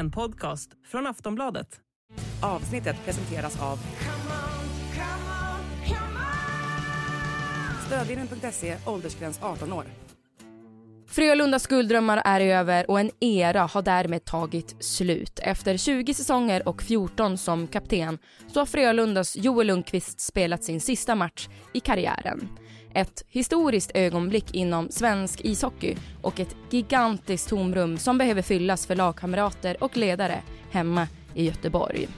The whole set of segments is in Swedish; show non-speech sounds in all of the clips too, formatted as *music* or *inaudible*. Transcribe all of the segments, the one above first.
En podcast från Aftonbladet. Avsnittet presenteras av Stödvinnen.se, åldersgräns 18 år. Frölundas gulddrömmar är över och en era har därmed tagit slut. Efter 20 säsonger och 14 som kapten så har Frölundas Joel Lundqvist spelat sin sista match i karriären. Ett historiskt ögonblick inom svensk ishockey och ett gigantiskt tomrum som behöver fyllas för lagkamrater och ledare hemma i Göteborg.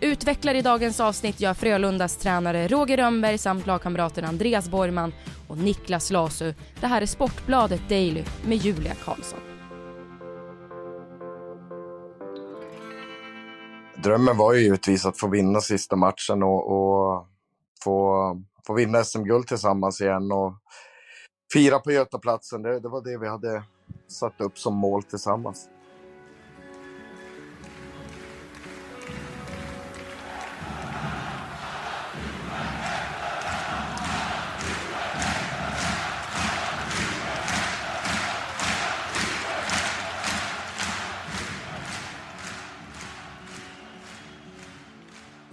Utvecklare i dagens avsnitt gör Frölundas tränare Roger Rönnberg samt lagkamraterna Andreas Borgman och Niklas Lasu. Det här är Sportbladet Daily med Julia Karlsson. Drömmen var ju givetvis att få vinna sista matchen och, och få, få vinna SM-guld tillsammans igen och fira på Götaplatsen. Det, det var det vi hade satt upp som mål tillsammans.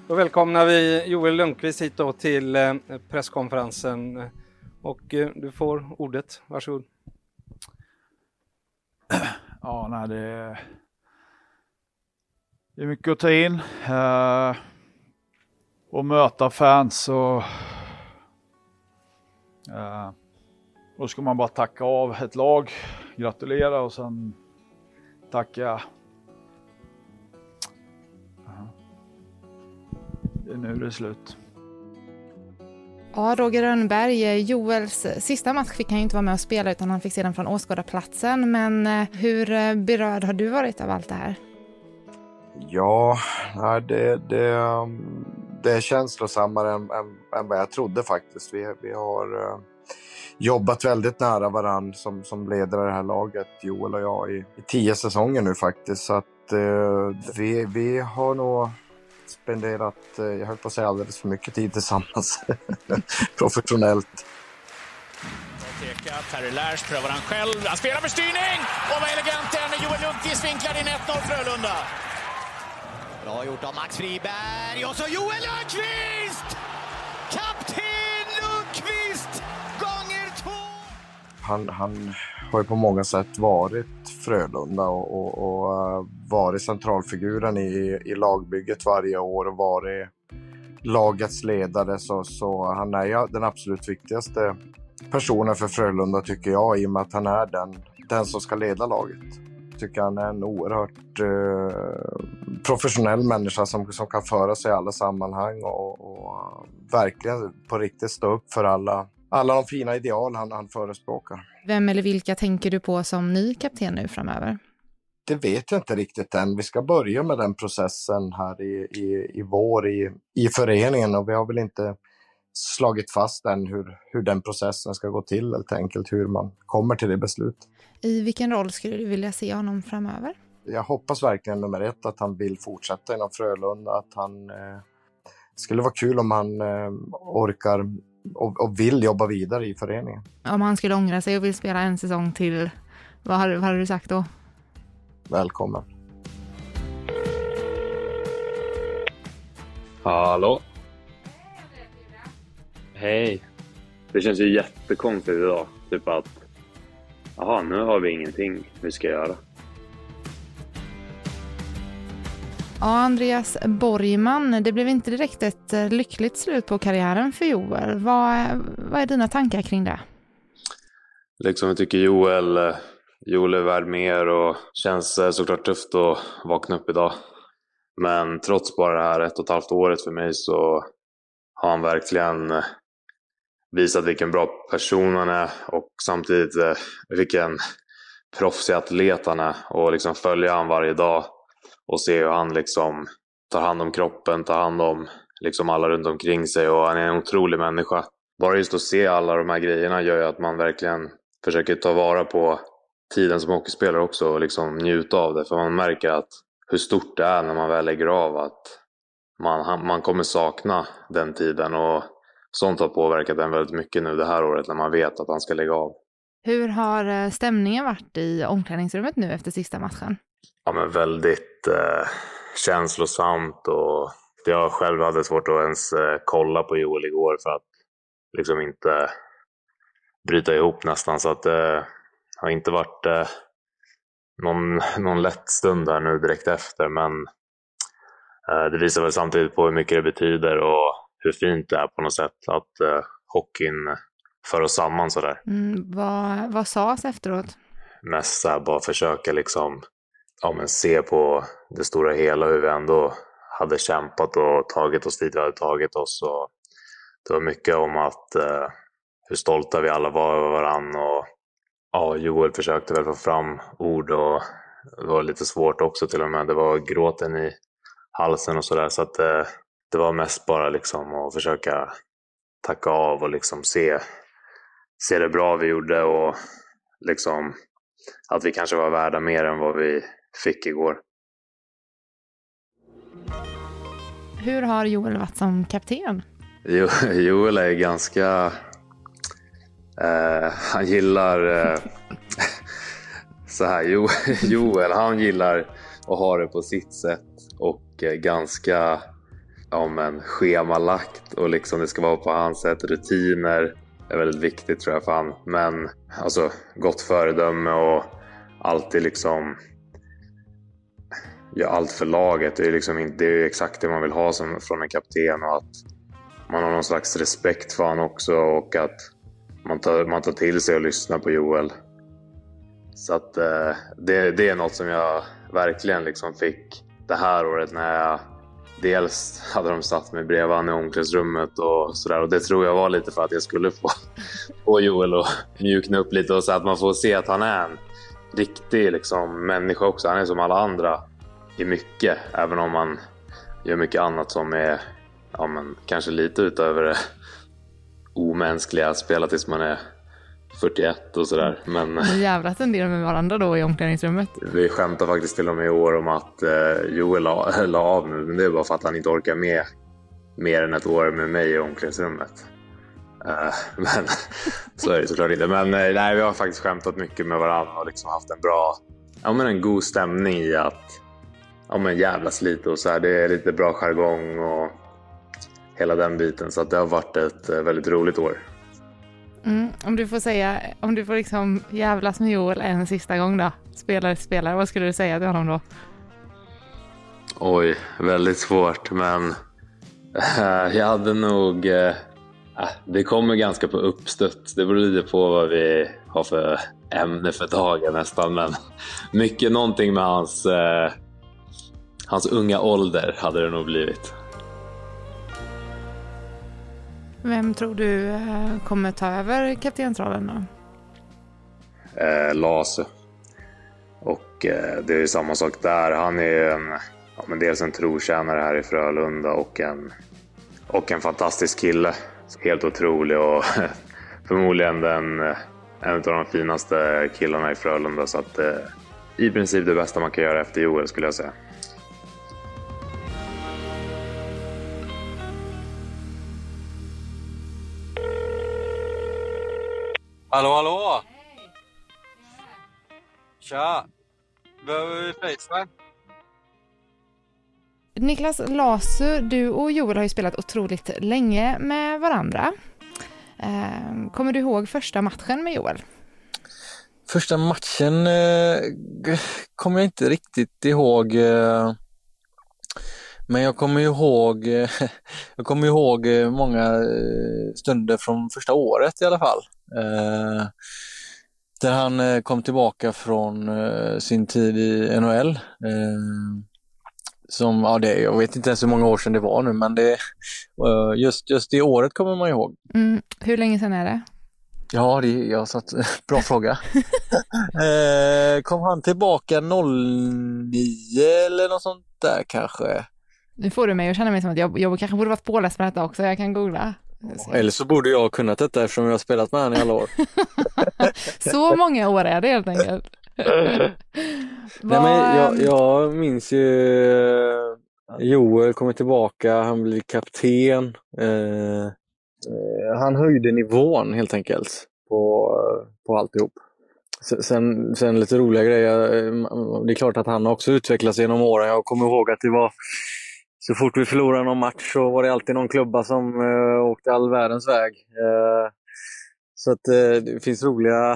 Då välkomnar vi Joel Lundqvist hit då till eh, presskonferensen och eh, du får ordet. Varsågod. Ja, nej, det, är, det är mycket att ta in. Eh, och möta fans och då ska man bara tacka av ett lag, gratulera och sen tacka Det är nu det är slut. Ja, Roger Rönnberg, Joels sista match fick han ju inte vara med och spela utan han fick se den från åskådarplatsen. Men eh, hur eh, berörd har du varit av allt det här? Ja, det, det, um, det är känslosammare än, än, än vad jag trodde faktiskt. Vi, vi har jobbat väldigt nära varandra som, som ledare i det här laget, Joel och jag, i, i tio säsonger nu faktiskt. Så att vi, vi har nog spenderat, eh, jag höll på att säga alldeles för mycket tid tillsammans. *laughs* Professionellt. Terry Lash prövar han själv. Han spelar med styrning! Och vad elegant det är när Joel Lundqvist vinklar in 1-0 Frölunda. Bra gjort av Max Friberg och så Joel Lundqvist! Kapten Lundqvist gånger två! Han, han har ju på många sätt varit Frölunda och, och, och eh, varit centralfiguren i, i lagbygget varje år och varit lagets ledare. Så, så han är ju den absolut viktigaste personen för Frölunda tycker jag i och med att han är den, den som ska leda laget. Jag tycker han är en oerhört eh, professionell människa som, som kan föra sig i alla sammanhang och, och eh, verkligen på riktigt stå upp för alla alla de fina ideal han, han förespråkar. Vem eller vilka tänker du på som ny kapten nu framöver? Det vet jag inte riktigt än. Vi ska börja med den processen här i, i, i vår i, i föreningen och vi har väl inte slagit fast än hur, hur den processen ska gå till helt enkelt, hur man kommer till det beslutet. I vilken roll skulle du vilja se honom framöver? Jag hoppas verkligen nummer ett att han vill fortsätta inom Frölunda, att han eh, skulle vara kul om han eh, orkar och, och, vill jobba vidare i föreningen. Om han skulle ångra sig och vill spela en säsong till, vad hade, vad hade du sagt då? Välkommen. Hallå? Hej. Det känns ju jättekonstigt idag. Typ att, jaha, nu har vi ingenting vi ska göra. Ja, Andreas Borgman, det blev inte direkt ett eh, lyckligt slut på karriären för Joel. Vad, vad är dina tankar kring det? Liksom jag tycker Joel, eh, Joel är värd mer och känns eh, såklart tufft att vakna upp idag. Men trots bara det här ett och ett halvt året för mig så har han verkligen visat vilken bra person han är och samtidigt vilken proffsig atlet han är. Och liksom följa han varje dag och se hur han liksom tar hand om kroppen, tar hand om liksom alla runt omkring sig och han är en otrolig människa. Bara just att se alla de här grejerna gör ju att man verkligen försöker ta vara på tiden som hockeyspelare också och liksom njuta av det. För man märker att hur stort det är när man väl lägger av att man, man kommer sakna den tiden och sånt har påverkat en väldigt mycket nu det här året när man vet att han ska lägga av. Hur har eh, stämningen varit i omklädningsrummet nu efter sista matchen? Ja men väldigt eh, känslosamt och jag själv hade svårt att ens eh, kolla på Joel igår för att liksom inte bryta ihop nästan. Så att det eh, har inte varit eh, någon, någon lätt stund där nu direkt efter. Men eh, det visar väl samtidigt på hur mycket det betyder och hur fint det är på något sätt att eh, hockeyn för oss samman sådär. Mm, vad, vad sades efteråt? Mest så här, bara försöka liksom ja, men se på det stora hela hur vi ändå hade kämpat och tagit oss dit vi hade tagit oss. Och det var mycket om att eh, hur stolta vi alla var över varandra. Och, ja, Joel försökte väl få fram ord och det var lite svårt också till och med. Det var gråten i halsen och sådär. Så att eh, det var mest bara liksom att försöka tacka av och liksom se, se det bra vi gjorde och liksom att vi kanske var värda mer än vad vi fick igår. Hur har Joel varit som kapten? Jo, *laughs* Joel är ganska... Eh, han gillar... Eh, *laughs* så här, jo, *laughs* Joel, han gillar att ha det på sitt sätt och eh, ganska ja, men, schemalagt och liksom det ska vara på hans sätt. Rutiner är väldigt viktigt tror jag för han. Men alltså gott föredöme och alltid liksom gör allt för laget. Det är, liksom, det är exakt det man vill ha som, från en kapten och att man har någon slags respekt för honom också och att man tar, man tar till sig och lyssnar på Joel. Så att eh, det, det är något som jag verkligen liksom fick det här året när jag dels hade de satt mig bredvid honom i omklädningsrummet och sådär och det tror jag var lite för att jag skulle få, *laughs* få Joel att mjukna upp lite och så att man får se att han är en riktig liksom, människa också. Han är som alla andra i mycket, även om man gör mycket annat som är ja, men, kanske lite utöver det omänskliga, spela tills man är 41 och sådär. Men Ni jävlat en del med varandra då i omklädningsrummet. vi skämtar faktiskt till och med i år om att eh, Joel la, *laughs* la av nu, men det är bara för att han inte orkar med mer än ett år med mig i omklädningsrummet. Eh, *laughs* men *laughs* så är det såklart inte. Men eh, nej, vi har faktiskt skämtat mycket med varandra och liksom haft en bra, ja men en god stämning i att ja men jävlas lite och så här. Det är lite bra jargong och hela den biten. Så att det har varit ett väldigt roligt år. Mm, om du får säga, om du får liksom jävlas med Joel en sista gång då, spelare spelare, vad skulle du säga till honom då? Oj, väldigt svårt men äh, jag hade nog... äh, det kommer ganska på uppstuds. Det beror lite på vad vi har för ämne för dagen nästan. Men mycket någonting med hans, äh, hans unga ålder hade det nog blivit. Vem tror du eh, kommer ta över kaptensrollen då? eh, Lase. Och eh, det är ju samma sak där. Han är ju en, ja, men dels en trotjänare här i Frölunda och en, och en fantastisk kille. Helt otrolig och *laughs* förmodligen den, eh, en av de finaste killarna i Frölunda. Så att, eh, i princip det bästa man kan göra efter Joel skulle jag säga. Hallå, hallå! Tja! Behöver vi Facetime? Niklas Lasu, du och Joel har ju spelat otroligt länge med varandra. Eh, Kommer du ihåg första matchen med Joel? Första matchen eh, kommer jag inte riktigt ihåg. Eh, men jag kommer ihåg, eh, *laughs* jag kommer ihåg många stunder från första året i alla fall. Eh, där han eh, kom tillbaka från eh, sin tid i NHL. Som, ja, det, jag vet inte ens hur många år sedan det var nu, men det, just, just det året kommer man ihåg. Mm, hur länge sedan är det? Ja, det, jag satt, bra fråga. *laughs* kom han tillbaka 09 eller något sånt där kanske? Nu får du mig att känna mig som att jag, jag kanske borde varit påläst på detta också, jag kan googla. Eller så borde jag ha kunnat detta eftersom jag har spelat med honom i alla år. *laughs* Så många år är det helt enkelt. *laughs* Nej, men jag, jag minns ju eh, Joel kommer tillbaka, han blir kapten. Eh, eh, han höjde nivån helt enkelt på, på alltihop. sen, sen lite roliga grejer. Det är klart att han också utvecklats genom åren. Jag kommer ihåg att det var så fort vi förlorade någon match så var det alltid någon klubba som uh, åkte all världens väg. Uh, så att uh, det finns roliga,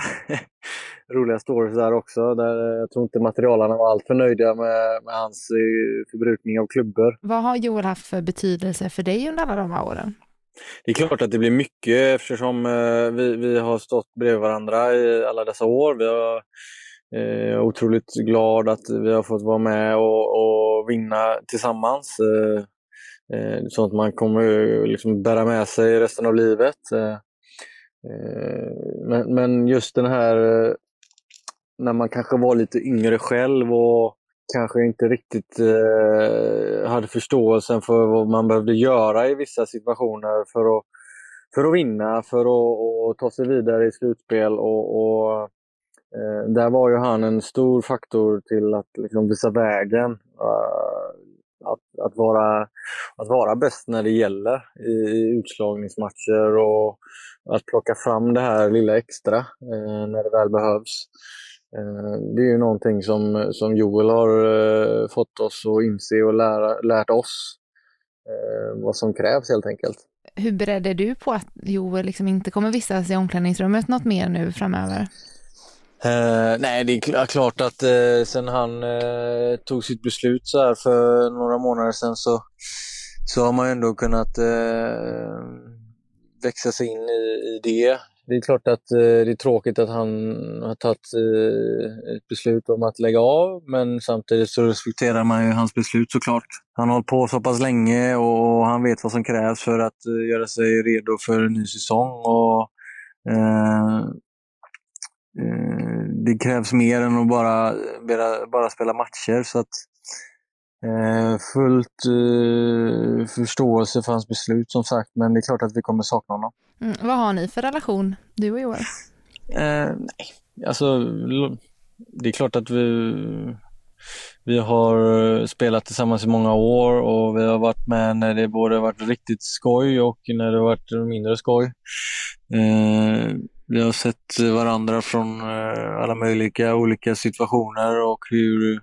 *laughs* roliga stories där också. Där jag tror inte materialarna var alltför nöjda med, med hans förbrukning av klubbor. Vad har Joel haft för betydelse för dig under alla de här åren? Det är klart att det blir mycket eftersom vi, vi har stått bredvid varandra i alla dessa år. Vi har, Eh, otroligt glad att vi har fått vara med och, och vinna tillsammans. Eh, eh, Sånt man kommer liksom bära med sig resten av livet. Eh, men, men just den här när man kanske var lite yngre själv och kanske inte riktigt eh, hade förståelsen för vad man behövde göra i vissa situationer för att, för att vinna, för att, ta sig vidare i slutspel. Och, och Eh, där var ju han en stor faktor till att liksom, visa vägen. Uh, att, att, vara, att vara bäst när det gäller i, i utslagningsmatcher och att plocka fram det här lilla extra eh, när det väl behövs. Eh, det är ju någonting som, som Joel har eh, fått oss att inse och lära, lärt oss eh, vad som krävs helt enkelt. Hur beredd är du på att Joel liksom inte kommer vistas i omklädningsrummet något mer nu framöver? Uh, nej, det är klart att uh, sen han uh, tog sitt beslut så här för några månader sedan så, så har man ändå kunnat växa sig in i, i det det är klart att det är tråkigt att han har tagit ett beslut om att lägga av, men samtidigt så respekterar man ju hans beslut såklart. Han har hållit på så pass länge och han vet vad som krävs för att göra sig redo för en ny säsong. Och, det krävs mer än att bara, bara, bara spela matcher. så att Eh, fullt eh, förståelse för hans beslut som sagt, men det är klart att vi kommer sakna honom. Mm, vad har ni för relation, du och Joel? Eh, nej, alltså det är klart att vi, vi har spelat tillsammans i många år och vi har varit med när det både varit riktigt skoj och när det varit mindre skoj. Eh, vi har sett varandra från eh, alla möjliga olika situationer och hur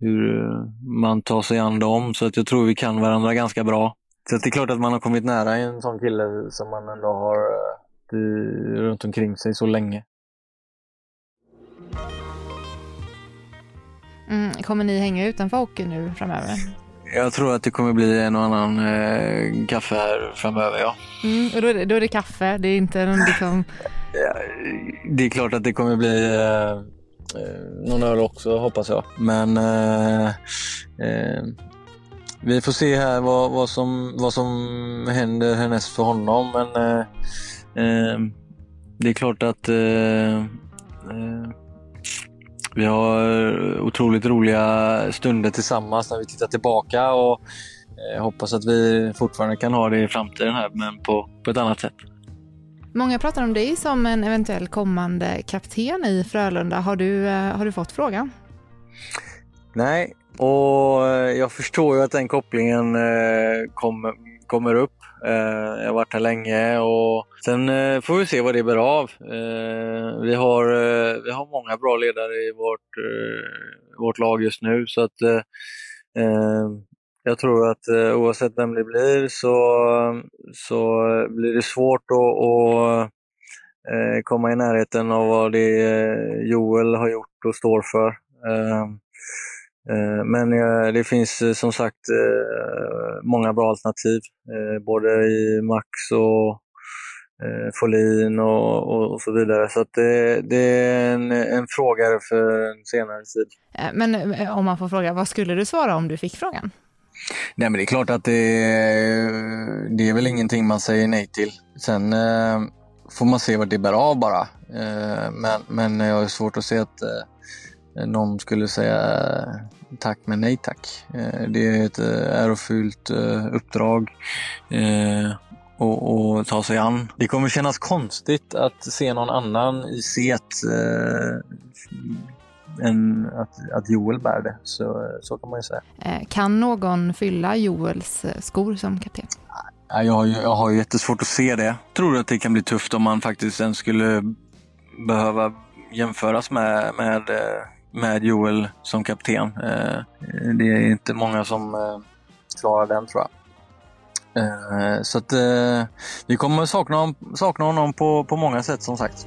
hur eh, man tar sig an dem. Så att jag tror vi kan varandra ganska bra. Så det är klart att man har kommit nära en sån kille som man ändå har uh, runt omkring sig så länge. Mm, kommer ni hänga utanför hockeyn nu framöver? Jag tror att det kommer bli en och annan eh, kaffe här framöver, ja. Mm, och då är, det, då är det kaffe, det är inte någon liksom det är klart att det kommer bli eh, eh, någon öl också hoppas jag. Men eh, eh, vi får se här vad, vad, som, vad som händer härnäst för honom. Men eh, eh det är klart att eh, eh vi har otroligt roliga stunder tillsammans när vi tittar tillbaka och eh, hoppas att vi fortfarande kan ha det i framtiden här men på, på ett annat sätt. Många pratar om dig som en eventuell kommande kapten i Frölunda. Har du, eh, har du fått frågan? Nej, och eh, jag förstår ju att den kopplingen eh, kom, kommer upp. Jag har varit här länge och sen får vi se vad det bär av. Vi har, vi har många bra ledare i vårt, vårt lag just nu så att jag tror att eh, oavsett vem det blir så, så blir det svårt att, att eh, komma i närheten av vad det eh, Joel har gjort och står för. Eh, eh men eh, det finns som sagt många bra alternativ, både i Max och Folin och, och, och, så vidare. Så det, det, är en, en fråga för en senare tid. Men om man får fråga, vad skulle du svara om du fick frågan? Nej men det är klart att det, det är väl ingenting man säger nej till. Sen eh, får man se vad det bär av bara. Eh, men, men jag har svårt att se att eh, någon skulle säga eh, tack men nej tack. Eh, det är ett eh, ärofyllt eh, uppdrag eh, och, och, ta sig an. Det kommer kännas konstigt att se någon annan i set än att, att Joel bär det. Så, så kan man ju säga. Eh, kan någon fylla Joels eh, skor som kapten? Jag har, jag har jättesvårt att se det. Jag tror att det kan bli tufft om man faktiskt ens skulle behöva jämföras med, med, eh, med Joel som kapten. Det är inte många som klarar den tror jag. Så att vi kommer sakna, sakna honom på, på många sätt som sagt.